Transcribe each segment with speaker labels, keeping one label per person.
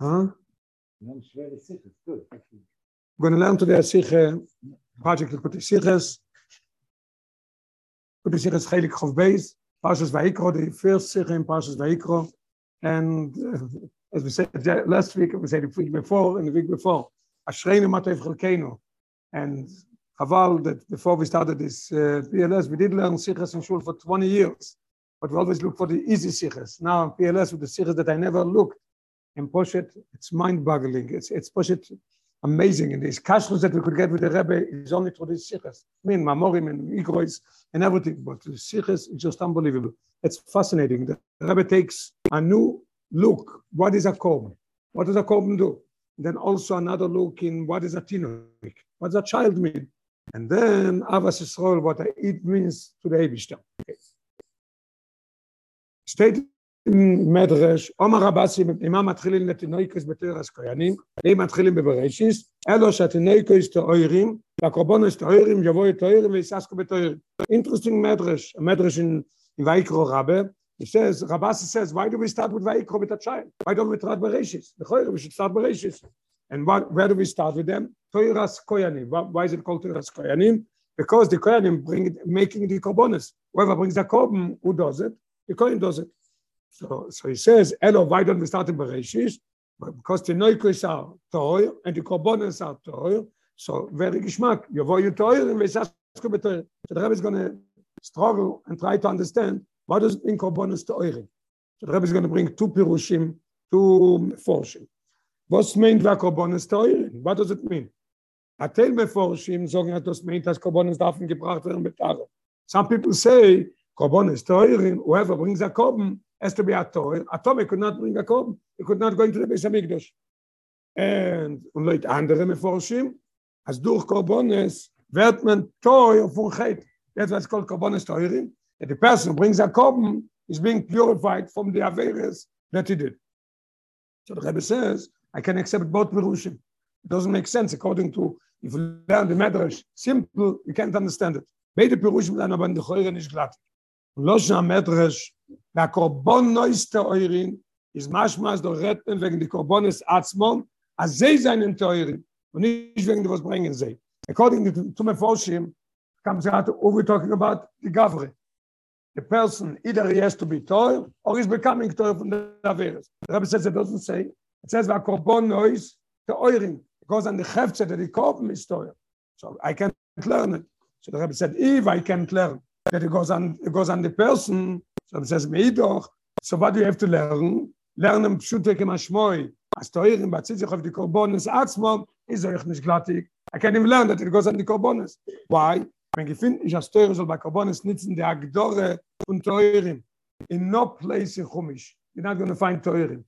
Speaker 1: Huh? I'm going to learn today a Sikh project of Kuti Sikhs. Kuti Sikhs Chelik Chov Beis, Parshas Vayikro, the first Sikh in Parshas Vayikro. And uh, as we said last week, we said the week before, and the week before, Ashreinu Matev Chelkeinu. And Chaval, that before we started this uh, PLS, we did learn Sikhs in Shul for 20 years. But we always look for the easy Sikhs. Now, PLS with the Sikhs that I never looked, in Poshet, it's mind-boggling. It's it's amazing. And these kashrus that we could get with the Rebbe is only through these sikhs. I mean, Mamorim and Igrois and everything, but the sikhs is just unbelievable. It's fascinating. The Rebbe takes a new look. What is a korban? What does a korban do? And then also another look in what is a tinok? What does a child mean? And then Avas Yisrael, what it means to the Eibishter. Okay. Stated מדרש, עומר רבסי, ממה מתחילים לתינוקוס בתרס כהנים, אם מתחילים בבראשיס, אלו שהתינוקוס תאוירים, והקורבונוס תאוירים, יבואו תאוירים ויססקו בתאוירים. Interesting מדרש, a מדרש in, in Vaikro Rabbe, it says, Rabasi says, why do we start with Vaikro with a child? Why don't we start Bereshis? The we should start Bereshis. And what, where do we start with them? Toiras Koyanim. Why is it called Toiras Koyanim? Because the Koyanim bring making the korbanos. Whoever brings the korban, who does it? The Kohen does it. So, so he says, Elo, why don't we start in Bereshis? Because the Noikos are Toy and the Korbonos are Toy. So very geschmack. Yovoyu Toy and Vesasku Betoy. So the Rebbe is going to struggle and try to understand what does it mean Korbonos Toy. So the Rebbe is going to bring two Pirushim, two um, Forshim. Was meint wir Korbonos Toy? What does it mean? Atel Meforshim sagen, dass das meint, dass Korbonos darf gebracht werden mit Tare. Some people say, Korbonos Toy, whoever brings a Korban, has to be a Torah. A Torah could not bring a Korban. He could not go into the Beis HaMikdash. And, und Leute andere Meforshim, als durch Korbones wird man Torah von Chet. That's what's called Korbones Toirim. That the person who brings a Korban is being purified from the Averes that he did. So the Rebbe says, I can accept both Perushim. It doesn't make sense according to, if you learn the Medrash, simple, you can't understand it. Beide Perushim sind aber in der Chöre nicht glatt. Losh Medrash da korbon neueste eurin is machmas do retten wegen die korbones atzmon a ze seinen teuren und nicht wegen was bringen sie according to, to my forshim comes out over talking about the gavre. The person either he has to be toy or is becoming toy from the averes the rabbi says it doesn't say. It says va korbon neus the eurin because on the hefze that the korban is toy so i can't learn it. So the rabbi said if i can't learn that it goes on it goes on the person. So it says me doch so what do you have to learn? Learn im pshute kem shmoy as toir im batzit of the korbonos atzmo is euch nicht glattig. I can even learn that it goes on the korbonos why? Wenn ich find ich as toir soll bei korbonos nitzen der agdore und toirim in no place in chumish you're not going to find toirim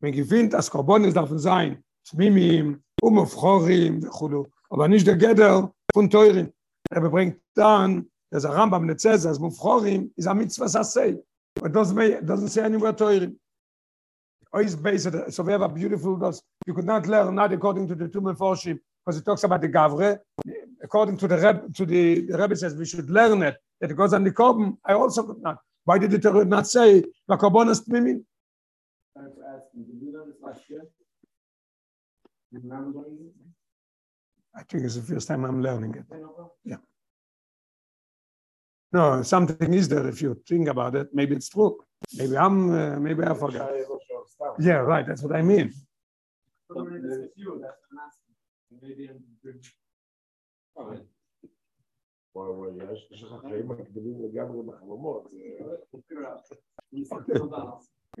Speaker 1: wenn ich find as korbonos darf sein. Smimim um aufchorim וכולו aber nicht der geder von toirim er bringt dann There's a Rambam that says as mufchorim is a mitzvah sasei. But doesn't doesn't say anywhere toirim. Oh, Always based so we have a beautiful does you could not learn not according to the two meforshim because it talks about the gavre. According to the Reb, to the, the Rebbe says we should learn it that it goes on the korban. I also could not. Why did the Torah not say the korbanos tmimim I think it's the first time I'm learning it. Yeah No, something is there if you think about it. Maybe it's true. Maybe I'm, uh, maybe I forgot. Yeah, right. That's what I mean.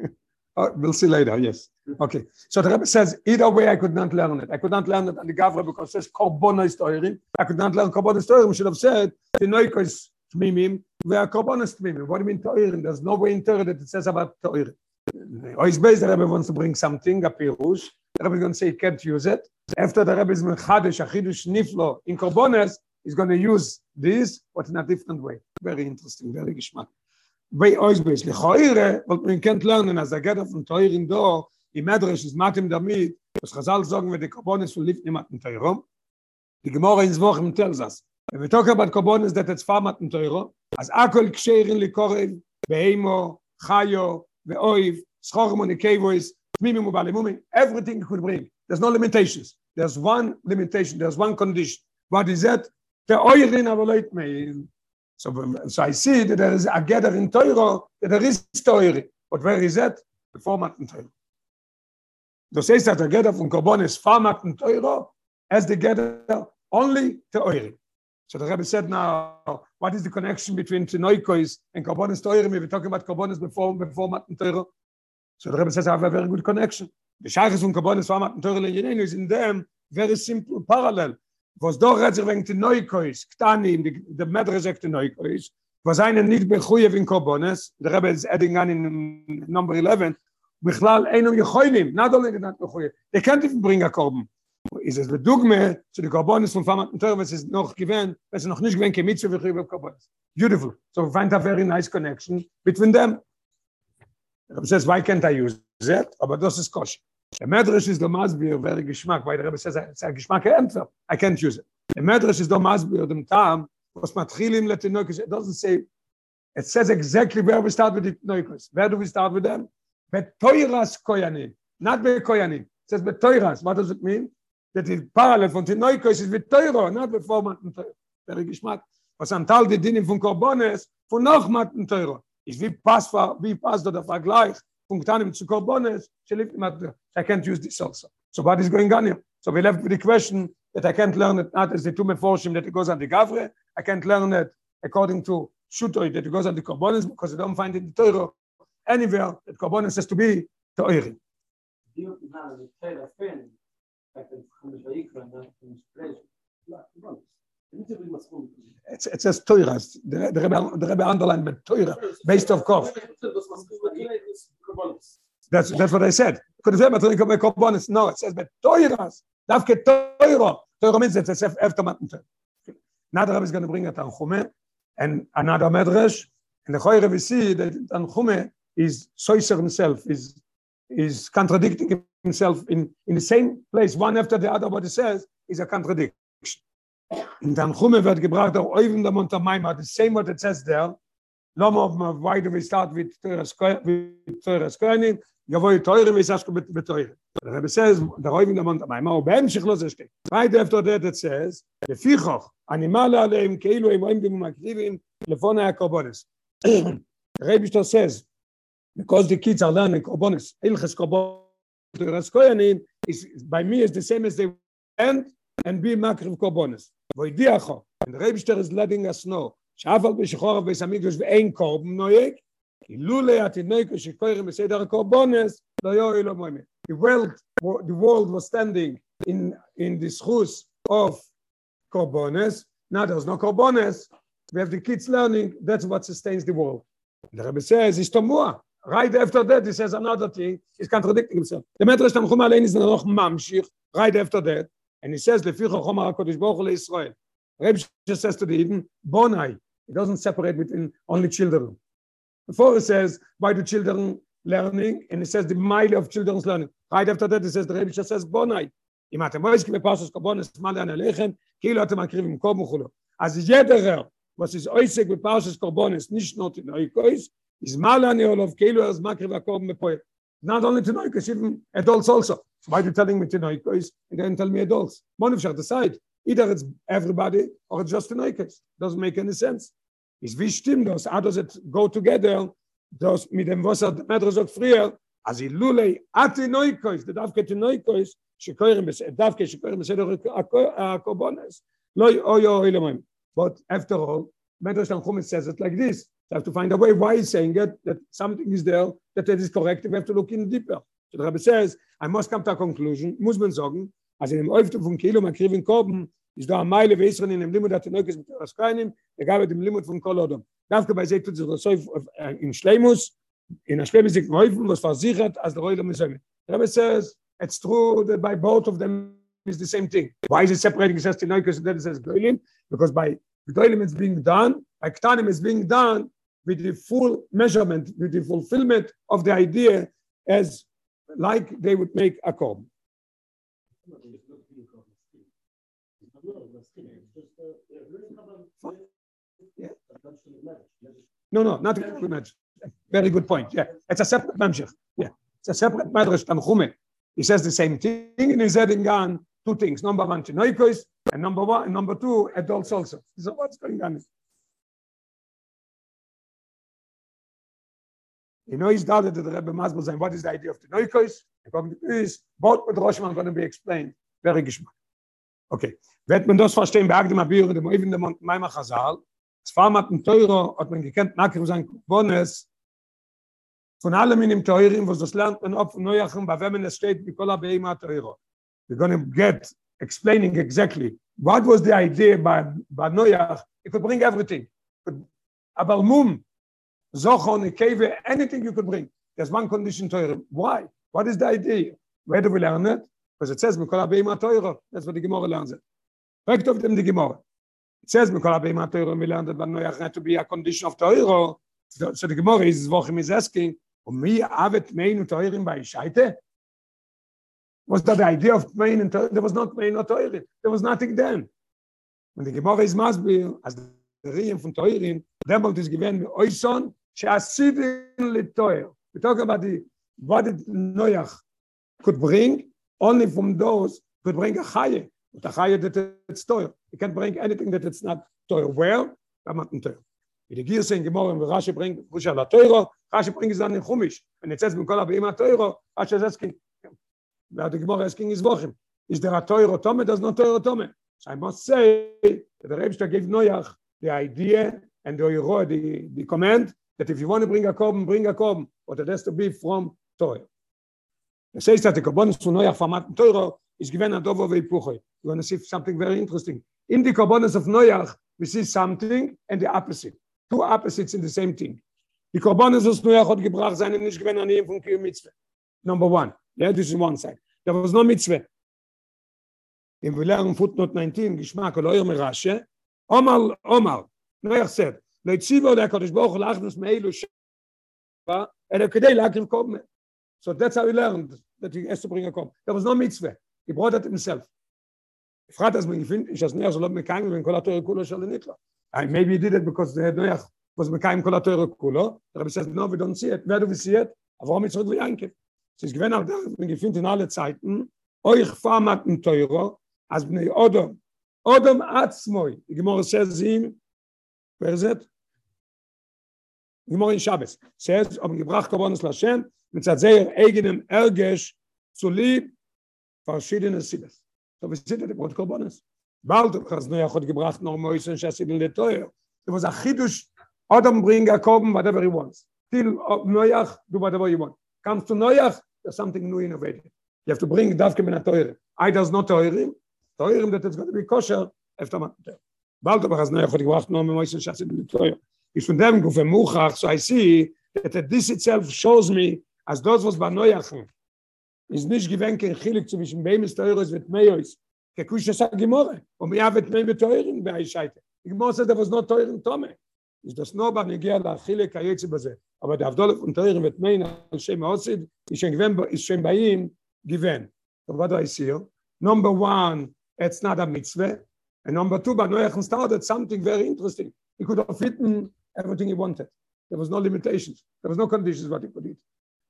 Speaker 1: Oh, we'll see later, yes. Okay. So the Rebbe says, either way I could not learn it. I could not learn it on the Gavra because it says Korbono is I could not learn Korbono is We should have said, the Noiko is tmimim ve'akorbanos tmimim. What do you mean? There's no way in Torah that it says about toirim. Ois Beis, the Rebbe wants to bring something, a pirush. The Rebbe is going to say he can't use it. After the Rebbe is mechadesh, achidush niflo in korbanos, he's going to use this, but in a different way. Very interesting, very geschmack. Bei Ois Beis, lechoire, wollt man kennt lernen, as I get from toirim do, in Medrash is matim damit, was Chazal sagen, wenn die Korbanos von Lifnim hatten Teurum, die Gemorre tells us, we talk about korbanos that it's farmat in Torah, as ksherin likorev, beheimo, chayo, ve'oiv, schorum und kevois, mimim und balimumi, everything could bring. There's no limitations. There's one limitation, there's one condition. What is that? The oirin avolit me. So, so I see that there is a gather in Torah, that there is Torah. But where is that? The format in Torah. Du siehst, dass der Gather von Korbon ist format in Torah, as the gather only to oirin. So the Rebbe said now, what is the connection between Tinoikois and Karbonis Teure? We were talking about Karbonis before, before Matan Teure. So the Rebbe says, I have a very good connection. The Shachis from Karbonis for Matan Teure Lenjenenu is in them very simple parallel. Was doch redt sich wegen Tinoikois, Ktanim, the, the Medrash of Tinoikois, was einen nicht bechuyev in Karbonis, the Rebbe is adding on in number 11, בכלל אינם יכולים, not only not מחויב, they can't even bring a korban. Is es bedugme zu de karbonis von famat und was ist noch gewen was noch nicht gewen kemitz für über karbonis beautiful. So find a very nice connection between them. Rabbi says why can't I use that? Aber das ist kosh der medrash ist der masbir very geschmack weil Rabbi says it's a geschmack answer I can't use it. Der medrash ist der masbir dem tam was matchilim letinok it doesn't say it says exactly where we start with the noikos where do we start with them? Betoiras koyanim. Not be koyanim it says betoiras what does it mean that the parallel von Tinoikos ist mit Teuro, not before Matten Teuro. Der Geschmack, was am Tal die Dinnen von Korbones, von noch Matten Teuro. Ist wie passt, wie passt der Vergleich von Ktanim zu lived in Matten I can't use this also. So what is going on here? So we left with the question that I can't learn it not as the two Meforshim that it goes on the Gavre, I can't learn it according to Shutoi that it goes on the Korbones because I don't find it in Teuro anywhere that Korbones has to be Teoiri. It's it says Torah. The Rebbe underlined with Torah based of Kof. That's that's what I said. Could have said but about No, it says but Torah. Davke Torah. Torah means it's after Matan Torah. Now Rebbe is going to bring a Tanchume and another Medrash. And the Choyre we see that Tanchume is Soiser himself, is is contradicting himself in, in the same place, one after the other, what he says is a contradiction. In Tanchume wird gebracht auch Oivim der Montamaima, the same what it says there, Loma, why do we start with Teures Koyanim? Yavoi Teure, wie sagst du mit Teure? The Rebbe says, der Oivim der Montamaima, und beim sich los steht. Right after that it says, לפיכוך, animale עליהם כאילו הם רואים במקריבים לפון הקורבונס. Rebbe says, because the kids are learning korbonis ilches korbon the raskoyanim is by me is the same as they and and be makriv korbonis voy diacho and the rebster is letting us know ein korb noyek ilule at noyek shkoyr me seder korbonis lo yo ilo moime the world the world was standing in in this house of korbonis now there's no korbonis we have the kids learning. That's what sustains the world. The rebbe says is tomua right after that he says another thing he's contradicting himself the medrash tam khum alein is noch mamshich right after that and he says lefi khum hakodesh baruch le israel reb just says to the eden bonai it doesn't separate between only children before he says why do children learning and he says the mile of children's learning right after that he says the reb just says bonai אם אתם רואים בפרשת קורבנס מה לאן הלחם כאילו אתם מקריבים קום וכולו אז יתר was is oisek בפרשת קורבנס nicht not in oikois is malani of kilo as makre vakom me not only because even adults also why are you telling me because you don't tell me adults of decide either it's everybody or it's just know doesn't make any sense is wie stimmt how does it go together das mit dem wasser der medre sagt früher as ilule at noikos the davke to noikos shkoyrim bes davke shkoyrim bes a kobones lo oyo ilemim but after all Medrash Tanchum says it like this have to find a way why he's saying it, that something is there, that it is correct, we have to look in deeper. So the Rebbe says, I must come to a conclusion, muss man sagen, also in dem Öfte von Kilo, kriegt in Korben, ist da eine Meile, ist in dem Limit, hat er neukes mit der Raskainim, er gab dem Limit von Kolodom. Dafke bei sich tut sich das so in Schleimus, in der Schleimus sich geholfen, was versichert, als der Reule muss sagen. The Rebbe says, it's true that by both of them is the same thing. Why is it separating? It says Neukes and then it says Goylim, because by Goylim it's being done, by Ktanim it's being done, with the full measurement, with the fulfillment of the idea as like they would make a comb. No, no, not match. Very good point. Yeah, it's a separate memshich. Yeah, it's a separate madrash Tanchume. He says the same thing, and he's adding on two things. Number one, chinoikos, and number one, and number two, adults also. So what's going on? You know, doubted that the Rebbe Masbel saying, what is the idea of the Neukos? According to this, both with Roshman going to be explained. Very geschmack. Okay. Wird man das verstehen, bei Agdim Abir, dem Oivin dem Maimach Hazal, es war mit dem Teuro, hat man gekannt, Nakir sein Bones, von allem in dem Teurin, wo das lernt man auf Neuachim, bei wem es steht, wie Kola Beima Teuro. We're going to get explaining exactly what was the idea by, by Neuach. It could bring everything. Aber Mum, Zochon, Keve, anything you could bring. There's one condition Teuro. Why? What is the idea? Where do we learn it? Because it says, Mikola Beima Teuro. That's what the Gemara learns it. Back of them the Gemara. It says, Mikola Beima Teuro, we learned that Neuach had to be a condition of Teuro. So, the Gemara is, Vochim is asking, Und mir avet mein und teuren bei Scheite? Was that the idea of mein and There was not mein or teuren. There was nothing then. Und die Gemara is Masbir, as the Riem von teuren, demult is given oison, li teuer. We talk about the, what did Noach could bring, only from those could bring a chaye. But a chaye that it's teuer. You can't bring anything that it's not teuer. Where? Ramat teuer. Wie die Gier sind gemorgen, wie Rashi bringt, Kusha la Teuro, Rashi bringt es dann in Chumisch. Wenn jetzt mit Kola Beima Teuro, Rashi es ging. Wer die Gemorge es ging is Wochen. Is there a Teuro Tome, does not Teuro Tome. So I must say, that the Rebster gave Noach the idea and the Euro, the, the command, that if you want to bring a korban, bring a korban, but it has to be from Teuro. It says that the korban from Noach from Teuro is given a Dovo Veipuchoi. You're going to see something very interesting. In the korbanos of Noach, we see something and the opposite. two opposites in the same thing. Die Korbanes aus Noach hat gebracht, seine nicht gewinnen an ihm von Kiyum Mitzvah. Number one. Yeah, this is one side. There was no Mitzvah. In we learn footnote 19, Geschmack oder Merashe, Omar, Omar, Noach said, לציבו דה קודש ברוך הוא לאחדנס מאלו ש... אלא כדי להקים קום. So that's how he learned that he has to bring a קום. There was no mitzvah. He brought it himself. If as has been given, he has never so long mekaim kind of in Kola Torah Kula Shal er Nitla. And maybe he did it because they had Hebneach was mekaim kind of Kola Torah The Rabbi says, no, we don't see it. Where do we see it? Aber warum ist es wirklich eingeht? Es ist gewähnt, dass man gefühlt in alle Zeiten, euch fahmat in Teuro, as bnei Odom, Odom atzmoi, die Gemorre says ihm, wer ist es? Gemorre in Shabbos, says, ob gebracht Korbonis Lashem, mit sehr eigenem Ergesh zu lieb, verschiedene Sibes. So, wie er die Brot Korbonis? bald has no yachot gebracht noch mal so schas in le toy it was a chidush adam bring a kommen whatever he wants. Till no yach do whatever you want. Comes to no yach there's something new innovative you have to bring dav kemen a toy i does not toy toy that it's going to be kosher after man bald has no yachot gebracht noch mal so schas in le toy is von dem go muchach so i see that this itself shows me as those was ba no yach is nicht gewenken chilik zwischen wem ist teures mit meios כקוש עשה גימורה, ומייבת מי בתוירים והאישייתה. גימורה זה דבר לא תוירים תומה. is das no ba negia la khile kayetz baze aber der avdol fun teuren mit mein al shem osid is schon gewen is schon bei ihm gewen so what do i see number 1 it's not a mitzvah and number 2 but no ich started something very interesting he could have fitten everything he wanted there was no limitations there was no conditions what he could eat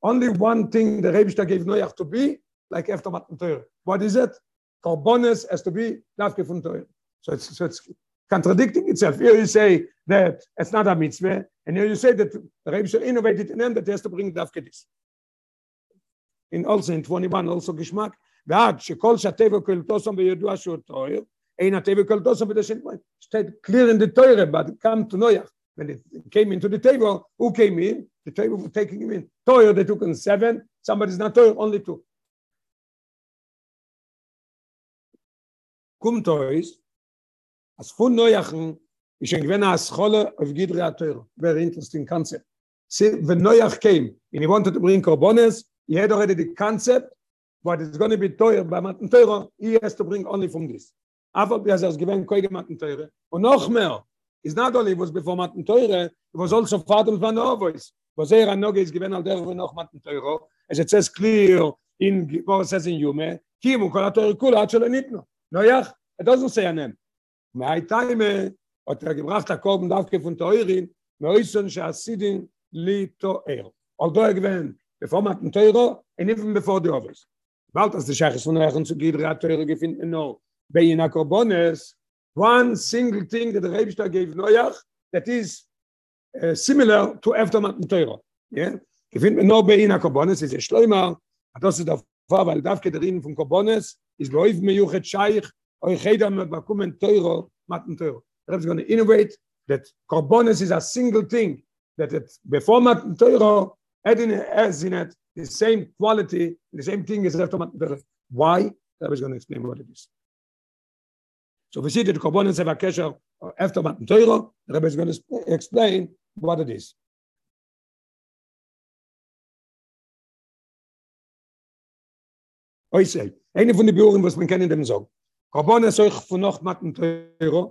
Speaker 1: only one thing the rebster gave noach to be like after matan teuren what is it Korbonis has to be Dafke from Torah. So it's, so it's contradicting itself. Here you say that it's not a mitzvah, and here you say that the Rebbe should innovate it in them that he has to bring Dafke this. In also in 21, also Geschmack, ועד שכל שהטבע כלתוסם בידוע שהוא טויר, אין הטבע כלתוסם בדשן point. State clear in the Torah, but come to Noach. When it came into the table, who came in? The table was taking him in. Toyer, they took in seven. Somebody's not Toyer, only two. kommt euch as von neuachen ich ein gewenner as scholle auf gidre ateur very interesting concept see when neuach came and he wanted to bring carbones he had already the concept what is going to be bei matten teuer he has to bring only from this aber wie er gewen koige matten teure und noch mehr is not only was before matten teure was also fatum von novois was er noch is gewen al der noch matten teure as it says clear in what says in yume kimu kolator kula chelo nitno Noach, it doesn't say a name. My time, hat er gebracht der Korben darf von Teurin, mir ist so ein Sidin li to er. Although er gewen, bevor man den Teuro, and even before the others. Bald as the Shechs von zu Gidre hat Teuro gefunden, no, bei in one single thing that the Rebster gave Noach, that is uh, similar to after den Teuro. Yeah? Gefind no bei in Akobones, is a Schleimer, das ist der Fall, weil darf gedrin von Kobones, is beoif me yuchet Scheich, oi chedam mit bakumen Teuro, mat den Teuro. Rebs going to innovate that Kobones is a single thing, that it, before mat den Teuro, adding as in it the same quality, the same thing as after the why? I was going to explain what it is. So we see that components have a kesher after Matan Torah. The Rebbe is going to explain what it is. Sage, eine von den Büren, was man kennen dem Sog. Korbones euch von noch Matan Torah,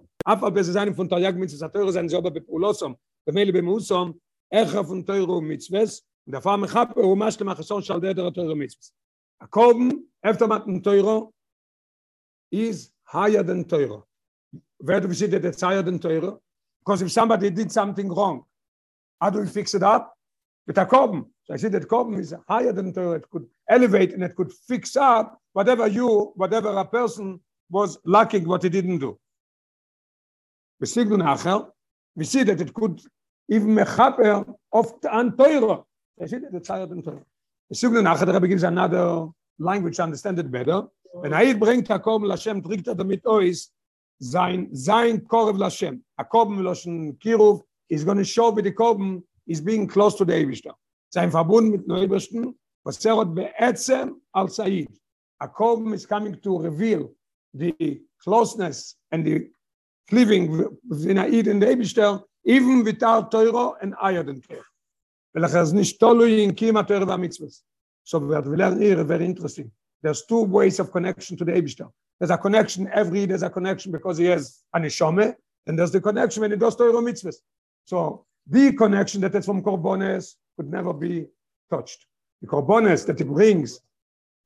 Speaker 1: Mele bei Musom, Echa von Torah und Mitzvahs, und der Fall mechap er um asle machson shal der der teure mitzvos a kommen efter mat en teuro is higher than Torah. Where do we see that it's higher than teuro because if somebody did something wrong how do we fix it up? With a kommen so i see that kommen is higher than teuro it could elevate and it could fix up whatever you whatever a person was lacking what he didn't do. We see that it could even mechaper of an teuro see that the child in Torah. The der Rebbe gives another language to understand it better. Wenn er bringt Hakom Lashem, trinkt er damit ois, sein, sein Korv Lashem. Hakom Lashem Kirov is going to show with the Korb is being close to the Eivishter. Sein Verbund mit Neubischten, was er hat beätzem al Said. Hakom is coming to reveal the closeness and the living within Aid and the Eivishter, even without Torah and Ayah than Torah. ולכן זה נשתולו ינקים התואר והמצווס. So we have to learn here, very interesting. There's two ways of connection to the Eibishter. There's a connection every, there's a connection because he has an Ishome, and there's the connection when he does Torah mitzvahs. So the connection that is from Korbones could never be touched. The Korbones that he brings,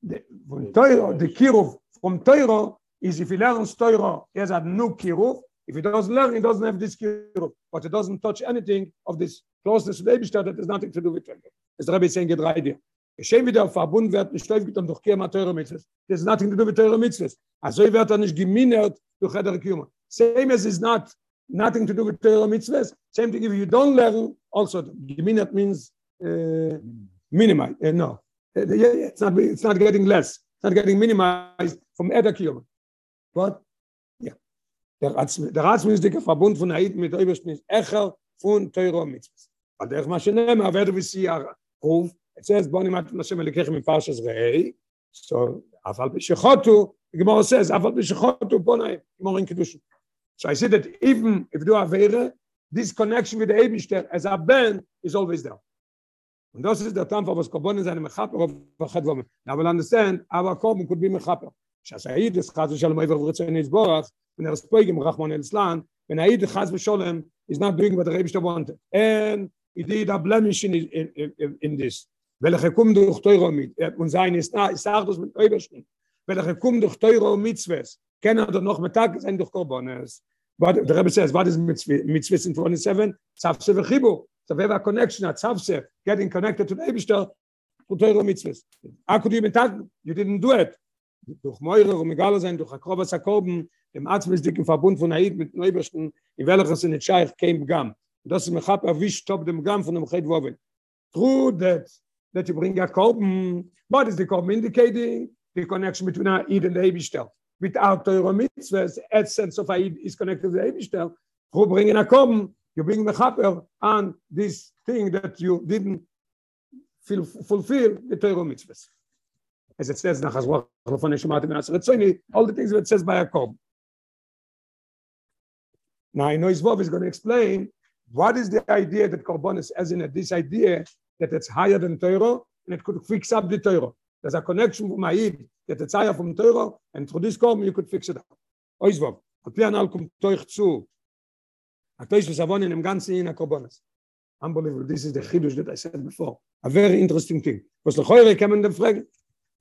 Speaker 1: the, from Torah, the Kiruv from Torah is if he learns Torah, he has a new Kiruv. If he doesn't learn, he doesn't have this Kiruv. But it doesn't touch anything of this closeness to the Eibishter that has nothing to do with Torah. As the Rebbe is saying, get right there. Geschehen wieder auf Verbund wird nicht läuft dann durch Kiyama Teure Mitzvahs. There's nothing to do with Teure Mitzvahs. Also wird er nicht geminert durch Heder Kiyama. Same as is not nothing to do with Teure Mitzvahs. Same thing if you don't learn, also geminert means uh, minimize. Uh, no. Uh, it's, not, it's not getting less. It's not getting minimized from Heder Kiyama. What? Yeah. Der, der Ratsminister Verbund von Haid mit Obersten ist Echer von Teure Mitzvahs. Aber der Maschine, wer du ja, Ruf, it says boni mat nashem lekhem in parshas rei so afal bishotu gemor says afal bishotu bonai gemor in so i said that even if you are vere this connection with the ebishter as a ben is always there. And this is the time for was kobon is an mechap or vachad vom now we'll understand our kob could be mechap shasayid es khaz shalom ever vritzen is borach when er spoig im rachmon el slan when aid khaz shalom is not doing what the ebishter wanted. And he did a blemish in, in, in, in this welche kommt durch teure mit? Und sein ist na ich sag das mit überschnitt welche kommt durch teure mit zwes kennen doch noch mit tag sein durch korbanes. But der rabbi says what is mit mit zwes in 27 safse ve khibo so we connection at safse getting connected to the bistel und teure mit zwes akudi mit tag you didn't do it. Durch meure und egal sein durch akrobas jakoben im arztmisdicken verbund von aid mit neubersten in welcher sind in scheich came gam. Das ist mir hab erwischt top dem gam von dem red woben through that that you bring a korban. Mm, what is the korban indicating? The connection between Eid and the Eibishtel. Without Torah mitzvahs, essence of Eid is connected to the Eibishtel. Who bring in a korban? You bring mechaper and this thing that you didn't feel, fulfill the Torah mitzvahs. As it says, all the things that it says by a korban. Now I know Isvov is going to explain what is the idea that Korbanis, as in a, this idea that it's higher than Torah, and it could fix up the Torah. There's a connection from Ma'id that it's higher from Torah, and through this column you could fix it up. Oizvov, Al kommt euch zu. Atois v'savon in dem ganzen in Korbanis. Unbelievable. This is the chidush that I said before. A very interesting thing. Was the choyre came in the frag.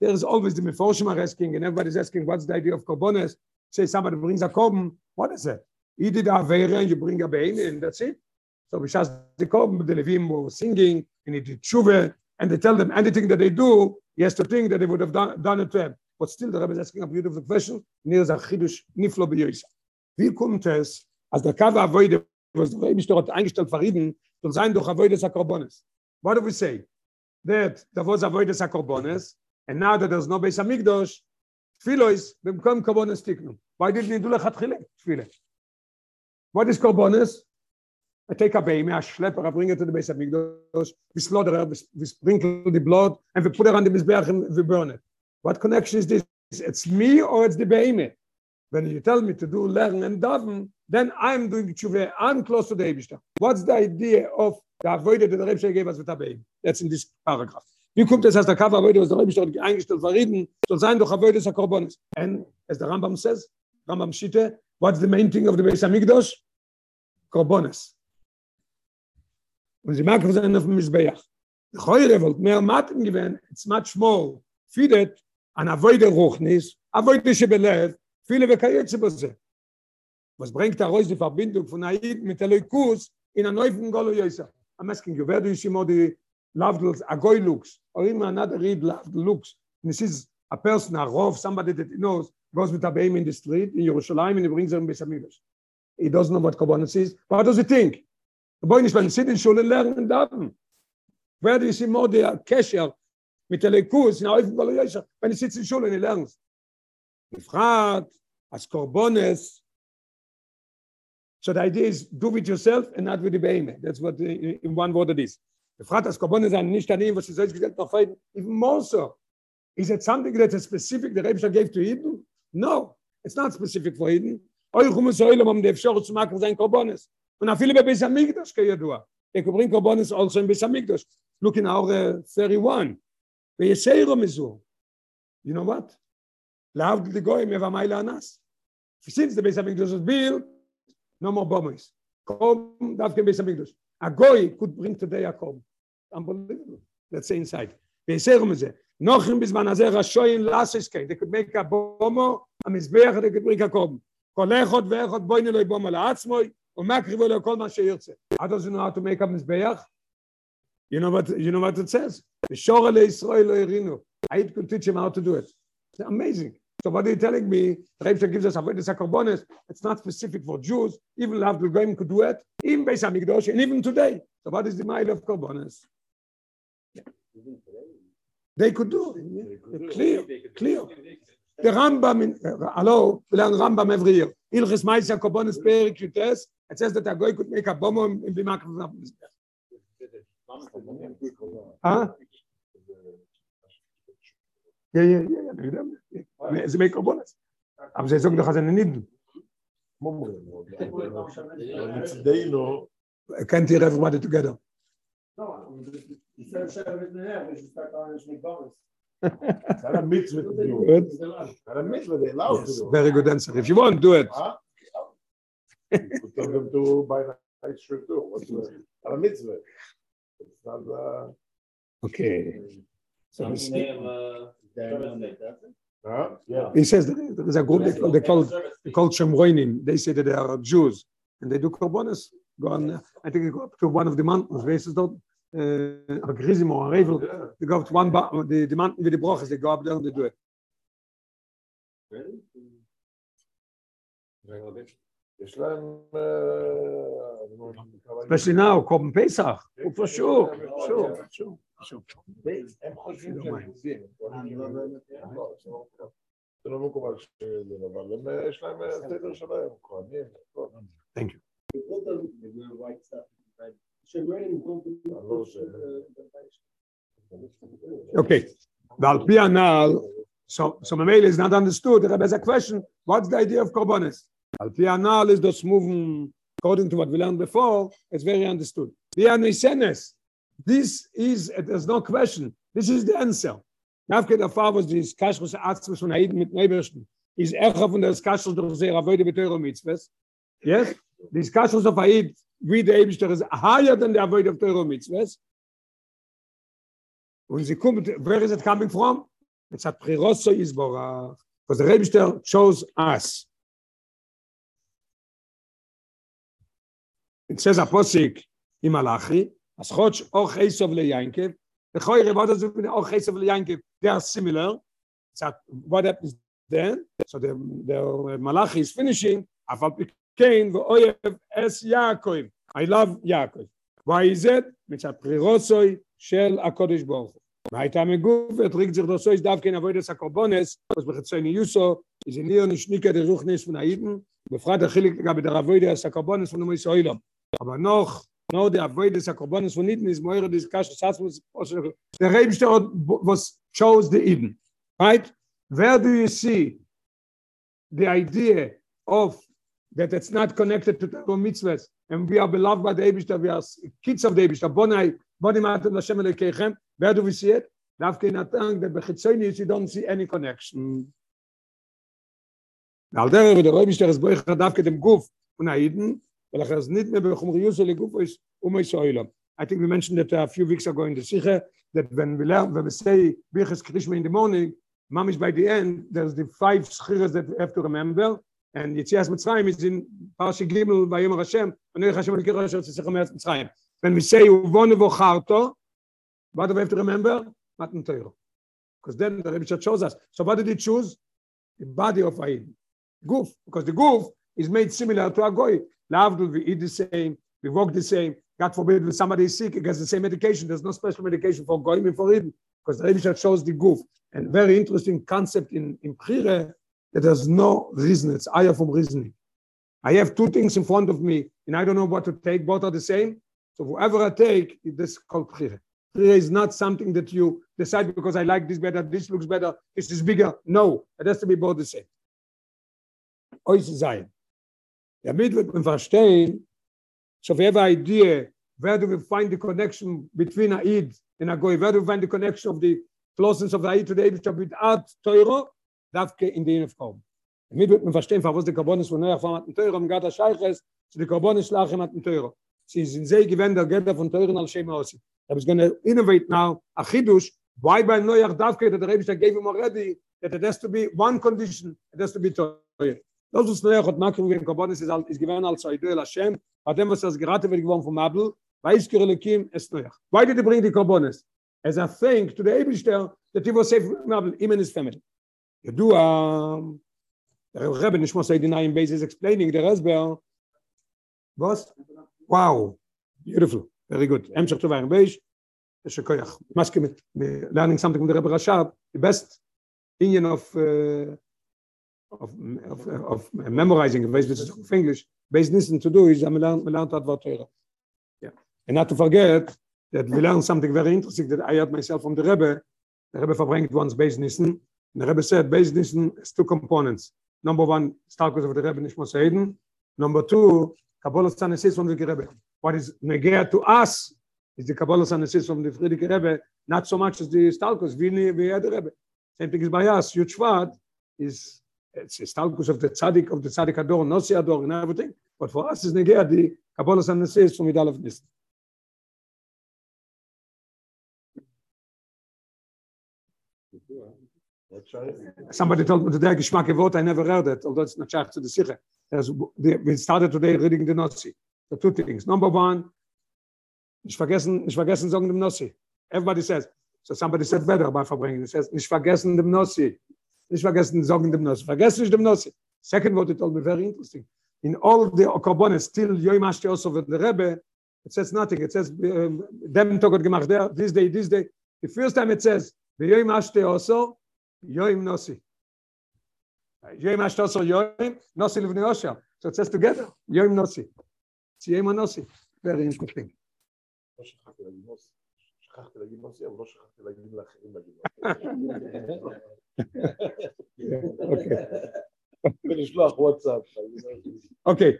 Speaker 1: There is always the meforshim are asking, and everybody's asking, what's the idea of Korbanis? Say somebody brings a korban. What is it? he did a Avera you bring a Bein and that's it. So Bishas they come, the Levim were singing and he did Tshuva and they tell them anything that they do, he has to think that they would have done, done it to him. But still, the Rebbe is asking a beautiful question. Near the Chidush Niflo B'Yoisa. Wie kommt es, als der Kava Avoide, was der Rebbe hat eingestellt verrieden, soll sein durch Avoide Sakorbones. What do we say? That there was Avoide Sakorbones, and now that there's no Beis HaMikdosh, Tfilo is, במקום Korbones Tiknu. Why didn't he do lechatchile? Tfilo. What is Korbones? I take a baby, I schlepper, I bring it to the Beis HaMikdosh, we slaughter her, we sprinkle the blood, and we put it on the Mizbeach and we burn it. What connection is this? It's me or it's the behemoth? When you tell me to do learn and daven, then I'm doing tshuva. I'm close to the Eibishter. What's the idea of the avoid that the Rebbe gave us with the baby? That's in this paragraph. Wie kommt es, als der Kav avoid was der Rebbe eingestellt verrieden, soll sein doch avoid des Akorbonis. And as the Rambam says, Rambam Shite, what's the main thing of the Beis HaMikdosh? Korbonis. Und sie mag sein auf dem Mizbeach. The Choyre wollt mehr Matten gewähnen, it's much more. Feed it, an avoid der ruchnis avoid de shbelev viele ve kayetze bose. Was bringt da reise verbindung von aid mit der leukus in a neuen golo yesa i'm asking you where do you see more the a goy looks or in another read loved looks this is a person a rov somebody that knows goes with a baby in the street in jerusalem and he brings them besamilos he doesn't know what korbanos is what does he think Boy, nicht, wenn Sie den Schule lernen darf. Werde ich immer der Kescher mit der Lekus in der Eifel Balu wenn sie sitze in der Schule und lernen lerne frage, als Korbones, so the idea is, do with yourself and not with the Beheime. That's what uh, in one word it is. Ich frage, als Korbones an, nicht an ihm, was sie so ist gesagt, noch fein, even more so. Is it something that is specific, the Rebishah gave to Eden No, it's not specific for Eden Euch um es Eulam, er um die fschor zu machen, sein Korbones. Und auch viele bei Beis Amigdash, kei They could bring Korbones also in Beis Amigdash. Look in our 31. ויסיירו מזו. You know what? להבדיל די גויים יבא מיילה אנס. Since the base of English was built, no more bombers. Come, דווקא base of English. A goy could bring today a come. Unbelievable. Let's say inside. ויסיירו מזה. נוחים בזמן הזה רשוין לאסס קיין. They could make a bomo, המזבח, they could bring a come. כל אחד ואחד בואי נלוי בומו לעצמוי, ומקריבו לו כל מה שירצה. How does he know how to make a מזבח? You know what you know what it says? The Shore le Israel lo erinu. I could teach him how to do it. It's amazing. So what are you telling me? The Rebbe gives us avodas hakarbonis. It's not specific for Jews. Even Lavdul Goyim could do it. Even Beis Hamikdash, and even today. So what is the mile of karbonis? Yeah. They could do it. Yeah. Clear, clear. The Rambam, in, uh, hello, we learn Rambam every year. Ilchis Maisa Karbonis Perik Yutes. it says that a guy could make a bomb in Bimakr. Huh? Ja, ja, ja, ze make bonus. Aber sie sagen doch, dass er nicht. Can't hear everybody together. yes, very good answer. If you want, do it. Tell them to buy a shirt too. What's the mitzvah? Okay. So uh, yeah. He says there is a group they call, they call, they call Shemroinim. They say that they are Jews and they do korbanos. Go on, I think they go up to one of the mountains. Where is it? A Gerizim or a Revel. They go up to one, the, the mountain with the brochas. They go up there and they do it. Really? Especially now, Korban Pesach. Oh, for sure, sure, sure. sure. Thank you. Okay. The so so Mamela is not understood. There is a question. What's the idea of Korbanis? Al pi anal is das moving according to what we learned before, it's very understood. Pi anisenes. This is there's no question. This is the answer. Nafke der Fahr was dieses Kashrus Arzt von Heiden mit Nebersten. Ist er von der Kashrus durch sehr würde mit Euro mitzwes. Yes? This Kashrus of Heid wie der Ebster ist higher than the avoid of Euro mitzwes. Und sie kommt where is it coming from? It's at Priroso Isbora. Because the Rebster chose us. it says a posik in Malachi, as chotch och Esov le Yankev, the choyre, what does it mean, och Esov le Yankev? They are similar. So what happens then? So the, the Malachi is finishing, afal pikein v'oyev es Yaakov. I love Yaakov. Why is it? מצד פרירוסוי של הקודש ברוך הוא. והייתה מגוף וטריק זיר דוסוי דווקא נבוי דס הקורבונס, אז בחצי ניוסו, איזה ניר נשניקה דרוך ניס ונאידן, בפרט החיליק לגבי דרבוי דס הקורבונס ונמוי סוילום. Aber noch no der avoid des akrobonis von nit is moire des kasch satz muss der rebst was shows the eden right? Where do you see the idea of that it's not connected to the mitzvahs? And we are beloved by the Eibishter, we are kids of the Eibishter, bonai, bonai matem Hashem Elekechem, where do we see it? Davke Natang, that Bechitzonius, you don't see any connection. Al der der Eibishter is boich davke dem Guf um. I think we mentioned that a few weeks ago in the Sikhe, that when we learn, when we say Birches Krishma in the morning, Mamish by the end, there's the five schires that we have to remember, and Yitzias Mitzrayim is in Parshi Gimel Yom Hashem, Nech Hashem Elikir Hashem Tzichem Eretz Mitzrayim. When we say Uvone Vocharto, what do we have to remember? Matan. Because then the Rebbe shows us. So what did he choose? The body of Aid. Goof. Because the goof is made similar to a goy. Lavdul, we eat the same, we walk the same. God forbid, when somebody is sick, he gets the same medication. There's no special medication for goyim and for Eden. Because the Rebbe shows the goof. And very interesting concept in, in Prire, that there's no reason. It's ayah from reasoning. I have two things in front of me, and I don't know what to take. Both are the same. So whoever I take, this is called Prire. Prire is not something that you decide because I like this better, this looks better, this is bigger. No, it has to be both the same. Ois sein. Damit wird man verstehen, so we have an where do we find the connection between Eid and Goy? Where do we find the connection of the closeness of the Eid to the Eid without Torah? dafke in den Frau. Mir wird man verstehen, was die Karbonis von neuer Form hatten teurer am Gata Scheiches, zu die Karbonis lachen hatten teurer. Sie sind sehr gewend der Gelder von teuren als Schema aus. I going to innovate now a chidush why by neuer dafke that the Rebbe gave him already that it has to be one condition it has to be teuer. Das ist neuer hat machen wir Karbonis ist ist gewesen als Idee la Schem, hat dem was gerade wird geworden vom Mabel, weiß gerelekim es neuer. Why did he bring the Karbonis? As a thank to the Eibishter that he was safe Mabel, him and his family. ידוע, הרב נשמע סיידינה עם בייס is explaining the Resber, was? Wow, beautiful, very good. המשך טובה עם בייס, יש שכוח, מסכים, learning something from the Rebbe Rashab, the best Indian of, uh, of, of, of memorizing, this is of English, base listen to do is, we learn, learn. Yeah. And not to forget that we learn something very interesting that I had myself from the Rebbe, the Rebbe verbringt once base listen, the Rebbe said based on two components. Number one, Stalkos of the Rebbe Nishmos Eden. Number two, Kabbalah Sanesis from the Rebbe. What is negea to us is the Kabbalah Sanesis from the Frierdiker Rebbe, not so much as the Stalkos, we, we had the Rebbe. Same thing is by us. Yud is it's a Stalkos of the Tzaddik, of the Tzaddik Ador, Nosi Ador, and everything. But for us is negate the Kabbalah Sanesis from Yidal of. Somebody told me today, Geschmack Wort, I never heard it, although it's not shach to the Sikha. We started today reading the Nazi. The two things. Number one, nicht vergessen, nicht vergessen sagen dem Nossi. Everybody says, so somebody said better by verbringen. He says, nicht vergessen dem Nossi. Nicht vergessen sagen dem Nossi. Vergessen nicht dem Nossi. Second word, it told me very interesting. In all the Okorbones, still Yoim Ashti also with the Rebbe, it says nothing. It says, um, dem Tog gemacht there, this day, this day. The first time it says, Yoim Ashti also, Yoim Nosi. Yoim Ashtoso Yoim, Nosi Livni Osha. So it says together, Yoim Nosi. It's Yoim Nosi. Very interesting.
Speaker 2: שכחתי להגיד נוסי, אבל לא שכחתי להגיד לאחרים להגיד ולשלוח וואטסאפ.
Speaker 1: Okay.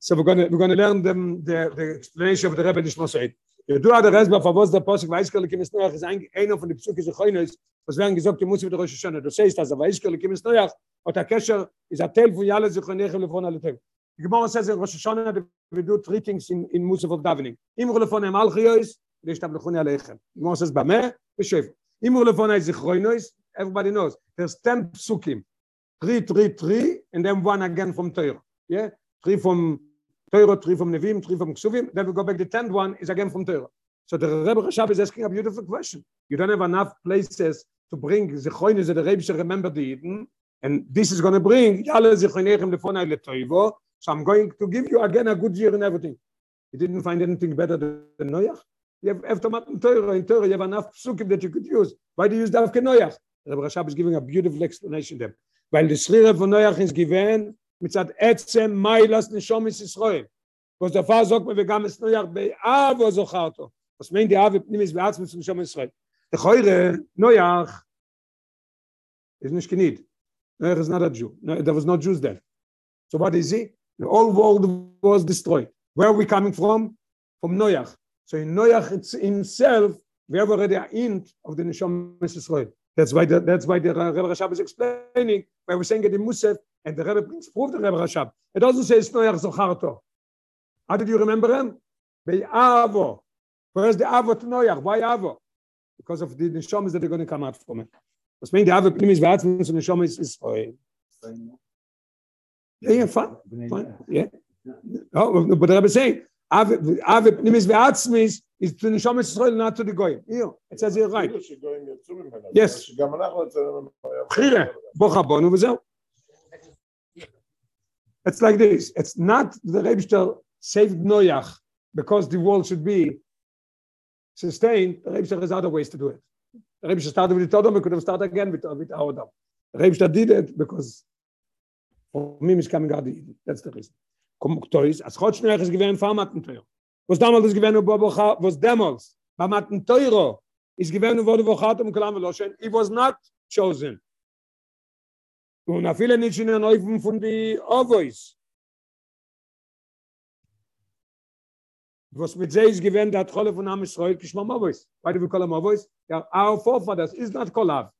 Speaker 1: So we're going to, we're going to learn them, the, the explanation of the Rebbe Nishma Said. ידוע der Resba, for was der Posik, Weiskele Kimis Noach, ist einer von den Psyche Zechoines, was werden gesagt, die muss mit der Rosh Hashanah. Du siehst, also Weiskele Kimis Noach, und der Kesher ist ein Teil von Yale Zechoinech und Lefon Aletev. Die Gemara says in Rosh Hashanah, we do three things in, in Musaf of Davening. Im Lefon Em Alchiois, ויש את המלכוני עליכם. כמו says במה? בשפע. אם הוא לפוני זיכרוינויס, everybody knows, there's 10 psukim. Three, three, three, and then one again from Torah. Yeah? Three from Torah, three from Nevim, three from Ksuvim. Then we go back. The tenth one is again from Torah. So the Rebbe Rashab is asking a beautiful question. You don't have enough places to bring the Choyne that the Rebbe should remember the Eden, and this is going to bring Yale Zichonechem Lefonai Letoivo. So I'm going to give you again a good year and everything. You didn't find anything better than Noach? You have Eftomat and Torah. In Torah, you have enough psukim that you could use. Why do you use Davke Noach? Rabbi Rashab is giving a beautiful explanation there. Weil the Shrire von Noach is given mitzat etzem mailas neshomis Yisroel. Was der Fall sagt man, wir gaben es Noach bei Avo zocharto. Was meint die Avo pnimis bei Atzmus neshomis Yisroel. Der Heure, Noach, is nicht genid. Noach is not a Jew. No, there was no Jews then. So what is he? The whole world was destroyed. Where are we coming from? From Noach. So in Noach it's himself, we have already a hint of the Neshama Yisrael. That's why the, that's why the Rebbe Rashab is explaining, why we're saying it in Musaf, and the Rebbe brings proof the Rebbe Rashab. It doesn't say it's Noach Zocharto. How did you remember him? By Avo. Where's the Avo to Noach? Why Avo? Because of the Neshamas that are going to come out from it. Was meint die Avo Pnimis Vatzmins und Neshama is Israel. Yeah, yeah, fine. fine. Yeah. Oh, but the Rebbe is saying, Ave Pnimis Ve'atzmis is to Nishom Yisrael, not to the Goyim. Here, it says here right. Yes. It's like this. It's not the Rebster saved Noach because the world should be sustained. The Rebster has other ways to do it. The Rebster started with Todom, we could have started again with, with Aodam. The Rebster did it because for me, it's coming out of That's the reason. kommt tois as hot schnell es gewen farmaten teuer was damals das gewen bo was damals ba maten teuro is gewen wurde wo hat um klam loschen. I was not chosen. Und a viele nicht in der neufen von die ovois was mit zeis gewen der trolle von am schreut geschmam ovois beide wir kolam ovois ja our das is not kolav.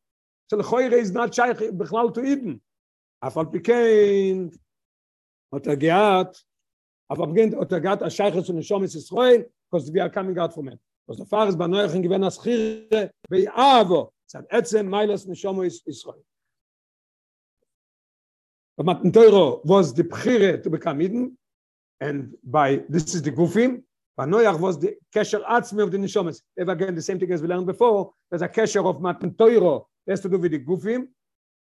Speaker 1: של חויר is not chaykh bikhlal to eden afal pikein hat er gehat, aber beginnt, hat er gehat, a Shaykh zu Neshom is Israel, because we are coming out from it. Was der Fahr ist bei Neuechen gewend as Chire, bei Avo, seit Etzem, Meiles Neshom is Israel. But Matan Teuro was the Bchire to become Eden, and by this is the Gufim. By Noach was the Kesher Atzmi of the Nishomas. If again, the same thing as we learned before, there's a Kesher of Matan Teuro has to do with the Gufim.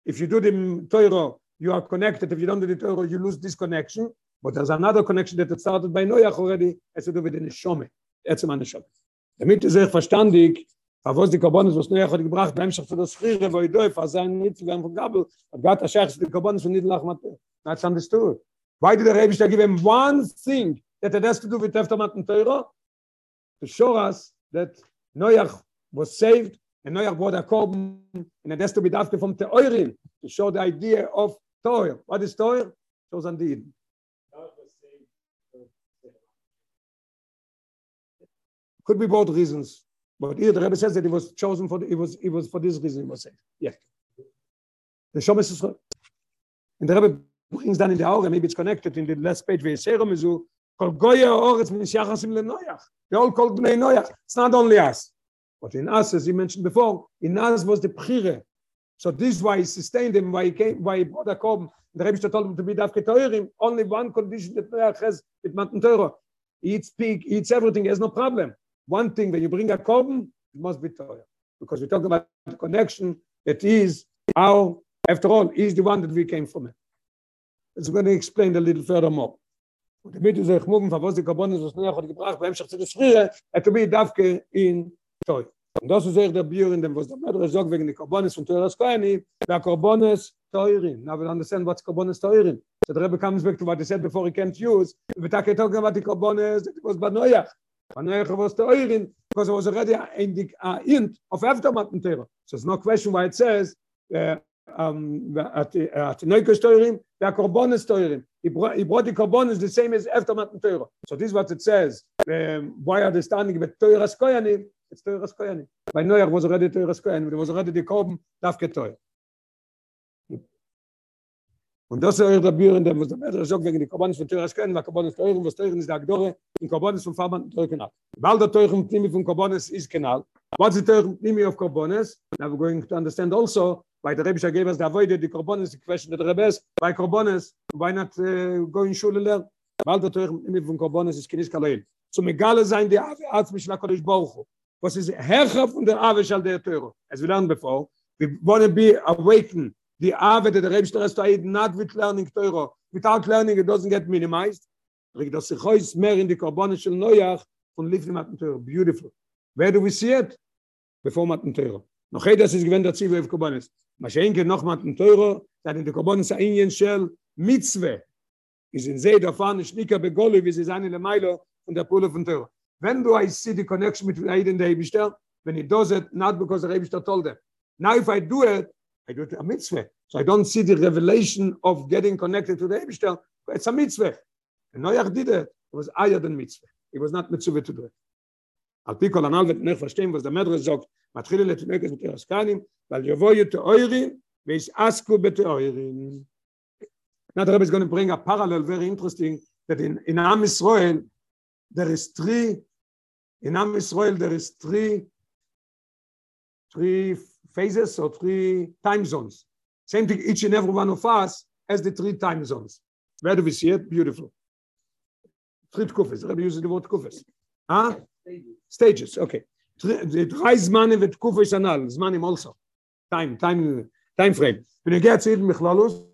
Speaker 1: If you do the Teuro, you are connected. If you don't do the Teuro, you lose this connection. But there's another connection that started by Noach already, has to do with the Nishome. Etzem Nishome. Damit ist er verstandig, was die Karbonis, was Noach hat gebracht, beim Schach zu der Schrire, wo ich doif, als ein Nitz, wie ein von Gabel, hat Gott der Schach zu den Karbonis von Niedlach Mathe. That's understood. Why did the Rebbe give him one thing that it has to do with Teftamat and Torah? To show us that Noach was saved, and Noach brought a Korban, and it has to be after from Teorim, to show the idea of Torah. What is Torah? Shows on the Eden. Could be both reasons. But here the Rebbe says that it was chosen for the, it was it was for this reason he was saved. Yeah. The Shomes is and the Rebbe brings down in the Aure, maybe it's connected in the last page where Serum is Kol Goya Oretz min Shachasim le They all called Bnei Noach. It's not only us. But in us, as he mentioned before, in us was the Pchire. So this is why he sustained him, why he came, why he brought a Korb. The Rebbe told him to be Davke Teurim. Only one condition that Noach has with Matan Torah. He eats pig, he eats everything, he has no problem. One thing, when you bring a korban, it must be Torah. Because we talk about the connection that is how, after all, is the one that we came from it. It's going to explain a little further more. Und damit ist euch mugen, was die hat gebracht, beim der er to be Davke in Torah. Und das ist euch der Bier in dem, was der Medre sagt, wegen der Karbonis von Torah Skoyani, der Karbonis Teurin. Now we understand what's Karbonis Teurin. So the Rebbe comes back to what he said before he can't use. We're talking about the Karbonis, that it was. When I was the Eurin, because it was already in the uh, int of aftermath Torah. So there's no question why it says uh, um, at at Neukos Teurim, the Korbonis Teurim. He brought, he brought the Korbonis the same as aftermath Torah. So this is what it says. Um, why are they standing with Torah Koyanim? ist teuer als Koyanin. Bei Neuach, wo sie redet teuer als Koyanin, wo sie redet die Korben, darf kein Teuer. Und das ist euch der Bier, in dem was der Mädel sagt, wegen die Korbanis von Teuer als Koyanin, weil Korbanis teuer und was teuer ist der Agdore, in Korbanis von Farben teuer genau. Weil der Teuer und Timi von Korbanis ist genau. Was ist Teuer und Timi auf Korbanis? Now we're going to understand also, weil der Rebischer Geber ist der Avoide, die Korbanis, die Question der Rebes, bei Korbanis, why not äh, go in Schule lernen? Weil der Teuer und Timi von Korbanis ist kein Iskalein. So megale sein die Arzt mich nach Kodesh Baruchu. Was ist Herrscher von der Ave Schal der Teure? As we learned before, we want be awakened. The Ave that the Rebbe Shteres Taid not with learning Teure. Without learning, it doesn't get minimized. Rik das sich heus mehr in die Korbonis של Neuach von Lifnim Matten Teure. Beautiful. Where do we see it? Before Matten Teure. Noch hey, das ist gewend der Zivu auf Korbonis. Maschenke noch Matten Teure, that in the Korbonis Ainyen Shel Mitzvah. is in zeh da fahren schnicker be golle wie sie seine le mailo und der pole von tür wenn do i see the connection mit leiden der bistel when he does it not because the bistel told them. Now if i do it i do it a mitzvah. So i don't see the revelation of getting connected to the bistel it's a mitzvah. And noach did it. It was higher than mitzvah. It was not mitzvah to do it. Verstehen was der medre sagt matkhile le tmek mit askanim weil oirin ve is asku bet oirin Now the Rebbe is going to bring a parallel very interesting that in, in Am Israel there is three in Am Israel there is three three phases or three time zones. Same thing each and every one of us has the three time zones. Where do we see it? Beautiful. Three kufes. Rebbe uses the word kufes. Huh? Stages. Stages. Okay. The drei Zmanim with kufes anal. Zmanim also. Time. Time. Time frame. When you get it, Michlalos,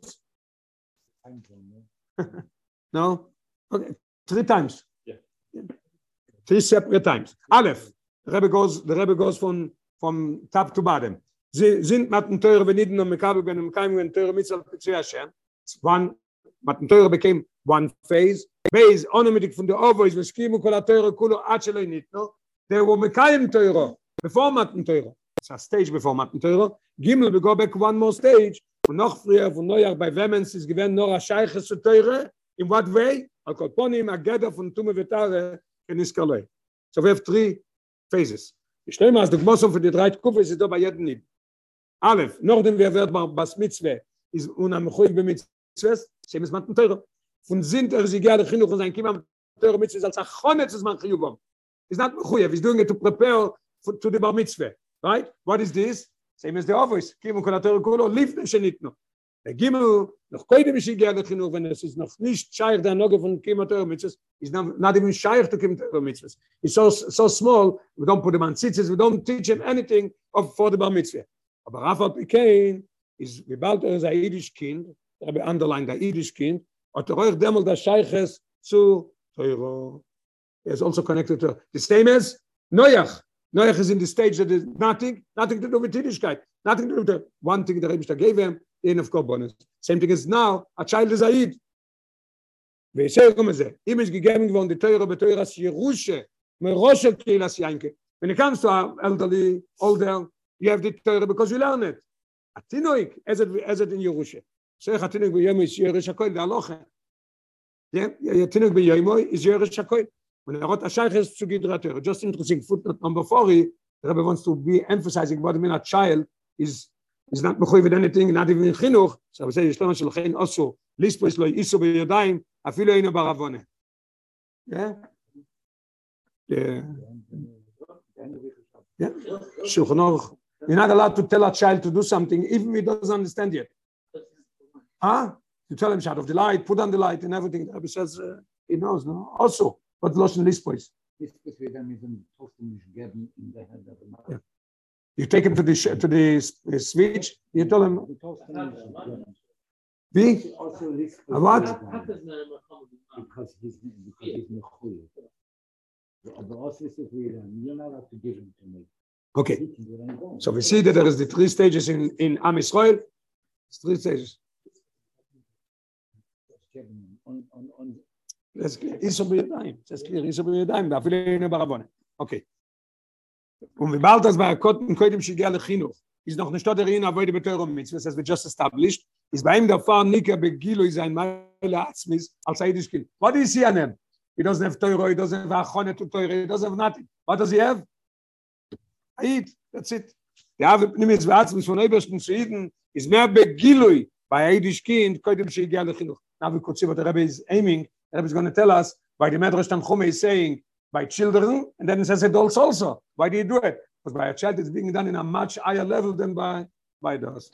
Speaker 1: no? Okay, three times. Three separate times. Aleph, the Rebbe goes, the Rebbe goes from, from top to bottom. Sie sind mit dem Teure benitten und Mekabel ben dem Keim und Teure Mitzal Pitzui Hashem. One, mit dem Teure became one phase. Phase, onomitik von der Ovo, is veskimu kol ha-Teure kulo ad shelo initno. They were Mekayim Teure, before Matan Teure. It's a stage before Matan Teure. Gimel, we go back one more stage. Und noch früher von Neujahr bei Wemens ist gewähnt nur ein Scheiches zu Teure. In what way? Al Kolponim, a Gedder von Tume Vetare in Iskaloi. So we have three phases. Ich stelle mal, als du Gmossum für die drei Kufe ist es da bei jedem Nib. Alef, noch dem wir wird mal Bas Mitzwe, ist unam Chuig bei Mitzwes, sehen es manten Teure. Von sind er sie gerne und sein Kima Teure Mitzwes als Achonetz ist man Chiyubom. It's not Chuyev, he's doing it to prepare for, to the Bar Mitzwe. Right? What is this? same as the office kim kol ater kol lief shnit no gim noch koide bis ich gerne genug wenn es ist noch nicht scheich der noch von kim ater mit es is not even scheich to kim ater mit es is so so small we don't put them on sits we don't teach him anything of for the bar mitzvah. Aber rafa pikein is we bald as a idish kind der be underline der idish kind at der demol der scheiches zu teuro. Is also connected to the same as noach. Noach is in the stage that is nothing, nothing to do with Yiddishkeit, nothing to do with the one thing the Rebbe gave him, in of Korbanos. Same thing as now, a child is Aid. When it comes to our elderly, older, you have the Torah because you learn it. Atinoik, as it, as it in Jerusche. So ich atinoik bei Yomi is Yeah, to Just interesting footnote number 40, Rebbe wants to be emphasizing what I mean a child is is not mekhoy with anything not even khinuch so we say shlomo shel khin also lispo is lo iso be yadayim afilo ino baravone yeah? Yeah. Yeah. Shulchanor you're not allowed to tell a child to do something even if he doesn't understand yet. Huh? You tell him shut off the light put on the light and everything. The rabbi says uh, he knows no? Also was loschen Lispois.
Speaker 3: Lispois wird
Speaker 1: You take him to the to the switch. You tell him. Wie? A what?
Speaker 3: Because he's because he's not cool. Aber also ist es wieder. You're not allowed to give him to me.
Speaker 1: Okay. So we see that there is the three stages in in Am Israel. Three stages. Barabone. Okay. Und wir bald das bei Kotten könnten sie gerne. Ist noch eine Stadt darin, aber die Teuer mit, was wir just established. Ist bei ihm der Fahr Nika Begilo ist ein Mal Atzmis als Heidisch Kind. What is he an? He doesn't have Teuer, he doesn't have Khone to Teuer, he doesn't have nothing. What does he have? Eid, that's it. Ja, wir nehmen jetzt Atzmis von Ebersten zu Eden, ist mehr Begilo bei Heidisch Kind, könnten sie gerne. Now we could see what the Rebbe is aiming Rebbe is going to tell us why the Medrash Tanchume is saying by children, and then it says adults also. Why do you do it? Because by a child it's being done in a much higher level than by, by those.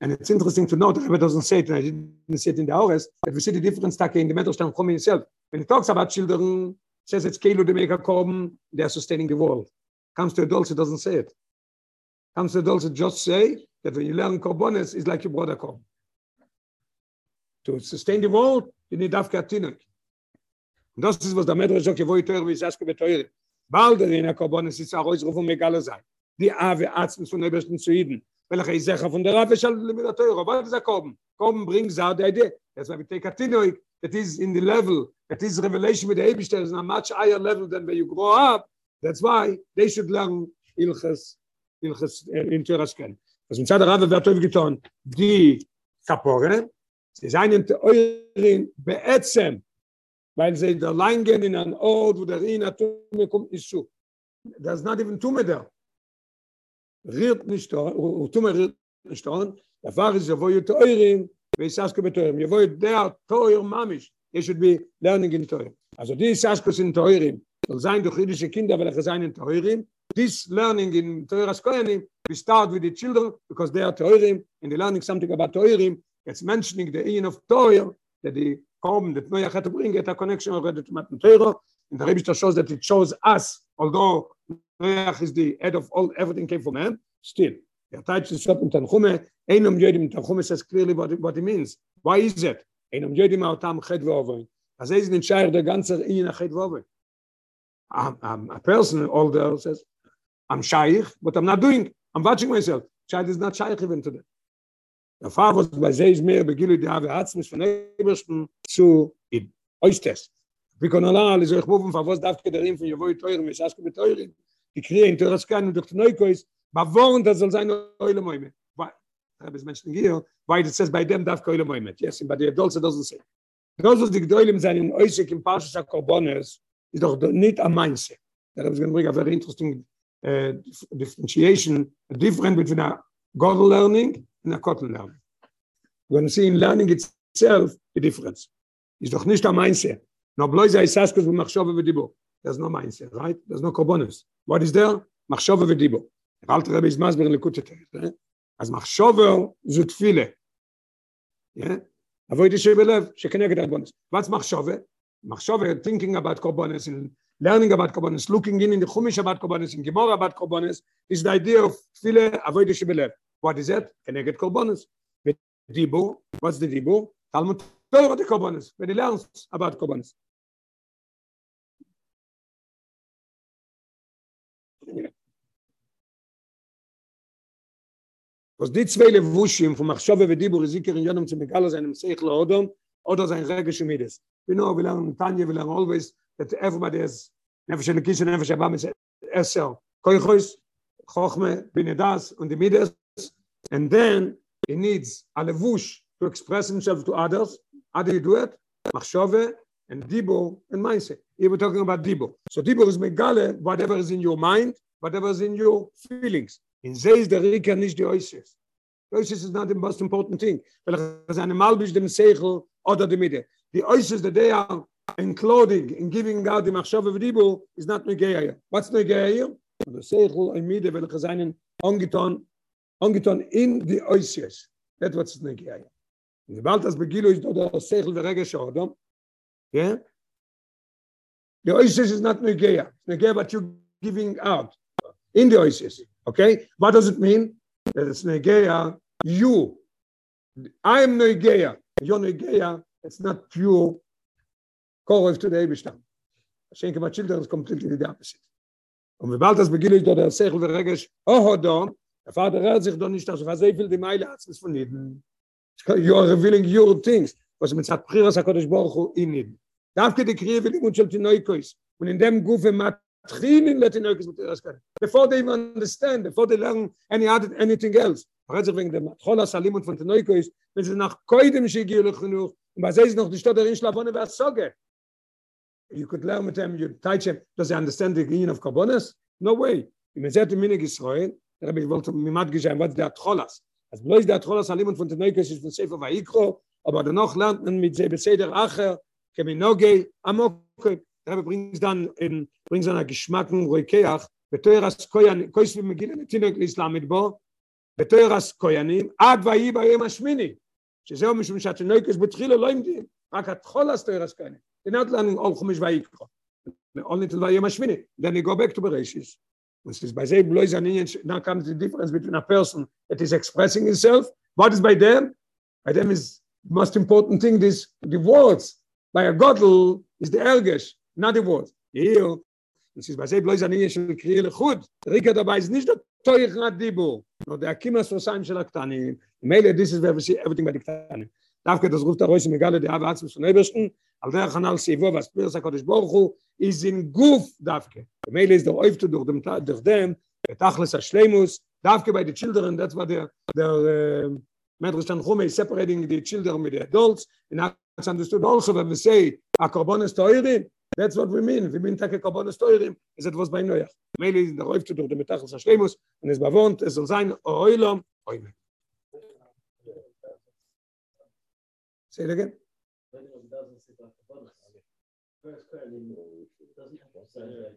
Speaker 1: And it's interesting to note, Rebbe doesn't say it, and I didn't see it in the Aures, that we see the difference that in the Medrash Tanchum itself. When he talks about children, says it's Keilu the Mega Korban, they are sustaining the world. Comes to adults, it doesn't say it. Comes to adults, it just say that when you learn Korbanes, it's like your brother Korban. To sustain the world, you need Tinuk. Und das ist, was der Medrash sagt, wo ich teure, wie ich sage, beteure. Bald in der Korbanes ist auch Ruf und Megale sein. Die Ave Atzmus von Ebersten zu Iden. Welche ich sage, von der Rave schall mit der Teure. Was ist der Korban? Korban bringt sa der Idee. That's why we take a Tinuk, that is in the level, that is revelation with the Ebersten, is on a much higher level than when you grow up. That's why they should learn Ilches, Ilches, uh, in Terasken. Also mit der Rave wird Teufel getan, die Kapore, sie seien euren beätzen, weil sie da lang gehen in an Ort, wo der Rina Tume kommt nicht zu. There's not even Tume there. Riert nicht da, Tume riert nicht da. Der Fahrer ist, wo ihr teuren, wie Sasko beteuren. Ihr wollt der teuer Mamisch. You should be learning in teuer. Also die Sasko sind teuren. Soll sein durch jüdische Kinder, weil er sein in teuren. This learning in teuer Askoyanim, we start with the children, because they are teuren, and they learning something about teuren. It's mentioning the in of teuer, that the kommen, that Noach had to bring it a connection already to Matan Torah. And the Rebbe shows that it shows us, although Noach is the head of all, everything came from him, still. Teitsch ist schon in Tanchume, Jödim Tanchume says clearly what, it- what means. Why is it? Einem Jödim autam v'ovoi. Also es ist nicht scheich der ganze Ingen chet v'ovoi. A, a, a person says, I'm shaykh, but I'm not doing. I'm watching myself. Child is not shaykh even to that. Der was bei sei mehr begilu die Ave Atzmis von Ebersten zu in Oistes. Wie kann Allah alle so ich rufen, was darf ich der Rim von Jevoi teuren, was hast du mit teuren? Die kriegen in Teures kann durch die Neukois, bewohren, das soll sein Eule Moime. Why? I have Menschen hier, why it says by them darf Eule Moime. Yes, but the adults doesn't say. Those was die Gdoilim sein in Oisek im Parshas HaKorbones, ist doch nicht am Mindset. That was going to bring a very interesting uh, differentiation, a difference between a God learning and a cotton learning. We're going to see in learning itself the difference. It's doch nicht am Mindset. No bloß sei Saskus und Machshove v'dibo. There's no mindset, right? There's no korbonos. What is there? Machshove v'dibo. Der alte Rebbe ist Masber in Lekutet. Eh? אז מחשוב זו תפילה. Yeah? avoid the shebelev shekeneged korbanos. What's machshove? Machshove thinking about korbanos and learning about korbanos, looking in in the chumash about korbanos, in Gemara about korbanos, is the idea of tefillah avoid the shebelev. What is that? Keneged korbanos. The dibur, what's the dibur? Talmud Torah the korbanos. When he learns about korbanos. Was die zwei Levushim von Machshove und Dibur Zikr in Yonam zum Megalo seinem Seich Lodom oder sein Regesh Midas. We know we learn Tanya, we learn always that everybody has Nefesh Elokis and Nefesh Abam is Esel. Koichos, Chochme, Binedas und the Midas. And then he needs a levush to express himself to others. How do you do it? Machshove and Dibur and Maise. Here we're talking about Dibur. So Dibur is Megale, whatever is in your mind, whatever is in your feelings. In Zeh is the Rika nicht die Oises. Is not the most important thing. Weil er ist eine Malbisch dem Seichel oder die Mitte. Die Oises that they are enclosing and giving out the Machshava v'dibu is not here. What's here? The Seichel in Mitte, weil er seinen angetan, angetan in die Oises. That's what's Negeia here. Und sobald das Begilu ist dort der Seichel der Regesh Odom, yeah? The Oises is not Negeia. Negeia what you're giving out in the Oises. Okay? What does it mean? That it's Negeia, you. I am Negeia. You're Negeia. It's not pure Korov to the Eibishtam. Schenke my children is completely the opposite. Und bald das beginnt, ist dort der Sechel der Regesh, da, der Vater rät sich doch nicht, dass er sehr viel die Meile hat, es von Niden. You are revealing your things, was mit Zat Priras HaKadosh Baruch Hu in Niden. Darf die Kriege will und schon die Neukois. Und in dem Gufe Matrin in Neukos mit Eras Kadosh. Before they even understand, before they learn any other, anything else. Rät sich wegen dem Chola Salim und von den Neukois, wenn sie nach Koidem Shigi Lechunuch, und bei sie ist noch die Stadt der Inschlavone, wer Soge. You could learn with them, you teach him, does he understand the union of Karbonis? No way. Im Ezet Minig Israel, der Rebbe wollte mimat gesehen, was der Atcholas. Als bloß der Atcholas Alim und von den Neukes ist von Sefer Vaikro, aber danach lernt man mit Sebe Seder Acher, Keminoge, Amoke. Der Rebbe bringt dann in, bringt seiner Geschmacken, Roikeach, beteuras Koyan, Kois wie Megillah Netinok l'Islam mit Bo, בתוירס כהנים, עד ויהי ביום השמיני, שזהו משום שהתינוקס בתחילו לא עמדים, רק תוירס כהנים. They're not learning all חומש ויקרא. Only till ביום השמיני. Back to Bereshis. Which is by say, blois an Indian, now comes the difference between a person that is expressing himself. What is by them? By them is the most important thing, this, the words. By a godel is the ergesh, not the words. Here, this is by say, blois an Indian, shall create a chud. Rika dabei is nicht der teuchat dibur. No, the akimas rosayim shel aktanim. Mele, this is where we see everything by the aktanim. דווקא das ruft der Reus megale der Avatz von Nebersten, HaKadosh Baruch Hu is in Guf dafke. The mail is der Oiftu durch dem durch dem betachles Shleimus dafke by the children that's what der der Medrash Tanchum is separating the children with the adults and that's understood also when we say korbanos toirim that's what we mean we mean take korbanos toirim is it was by Noach. Mail is der Oiftu durch dem betachles Shleimus und es bavont es soll sein oilom oilom Say it again.
Speaker 3: Like the bonus. First, doesn't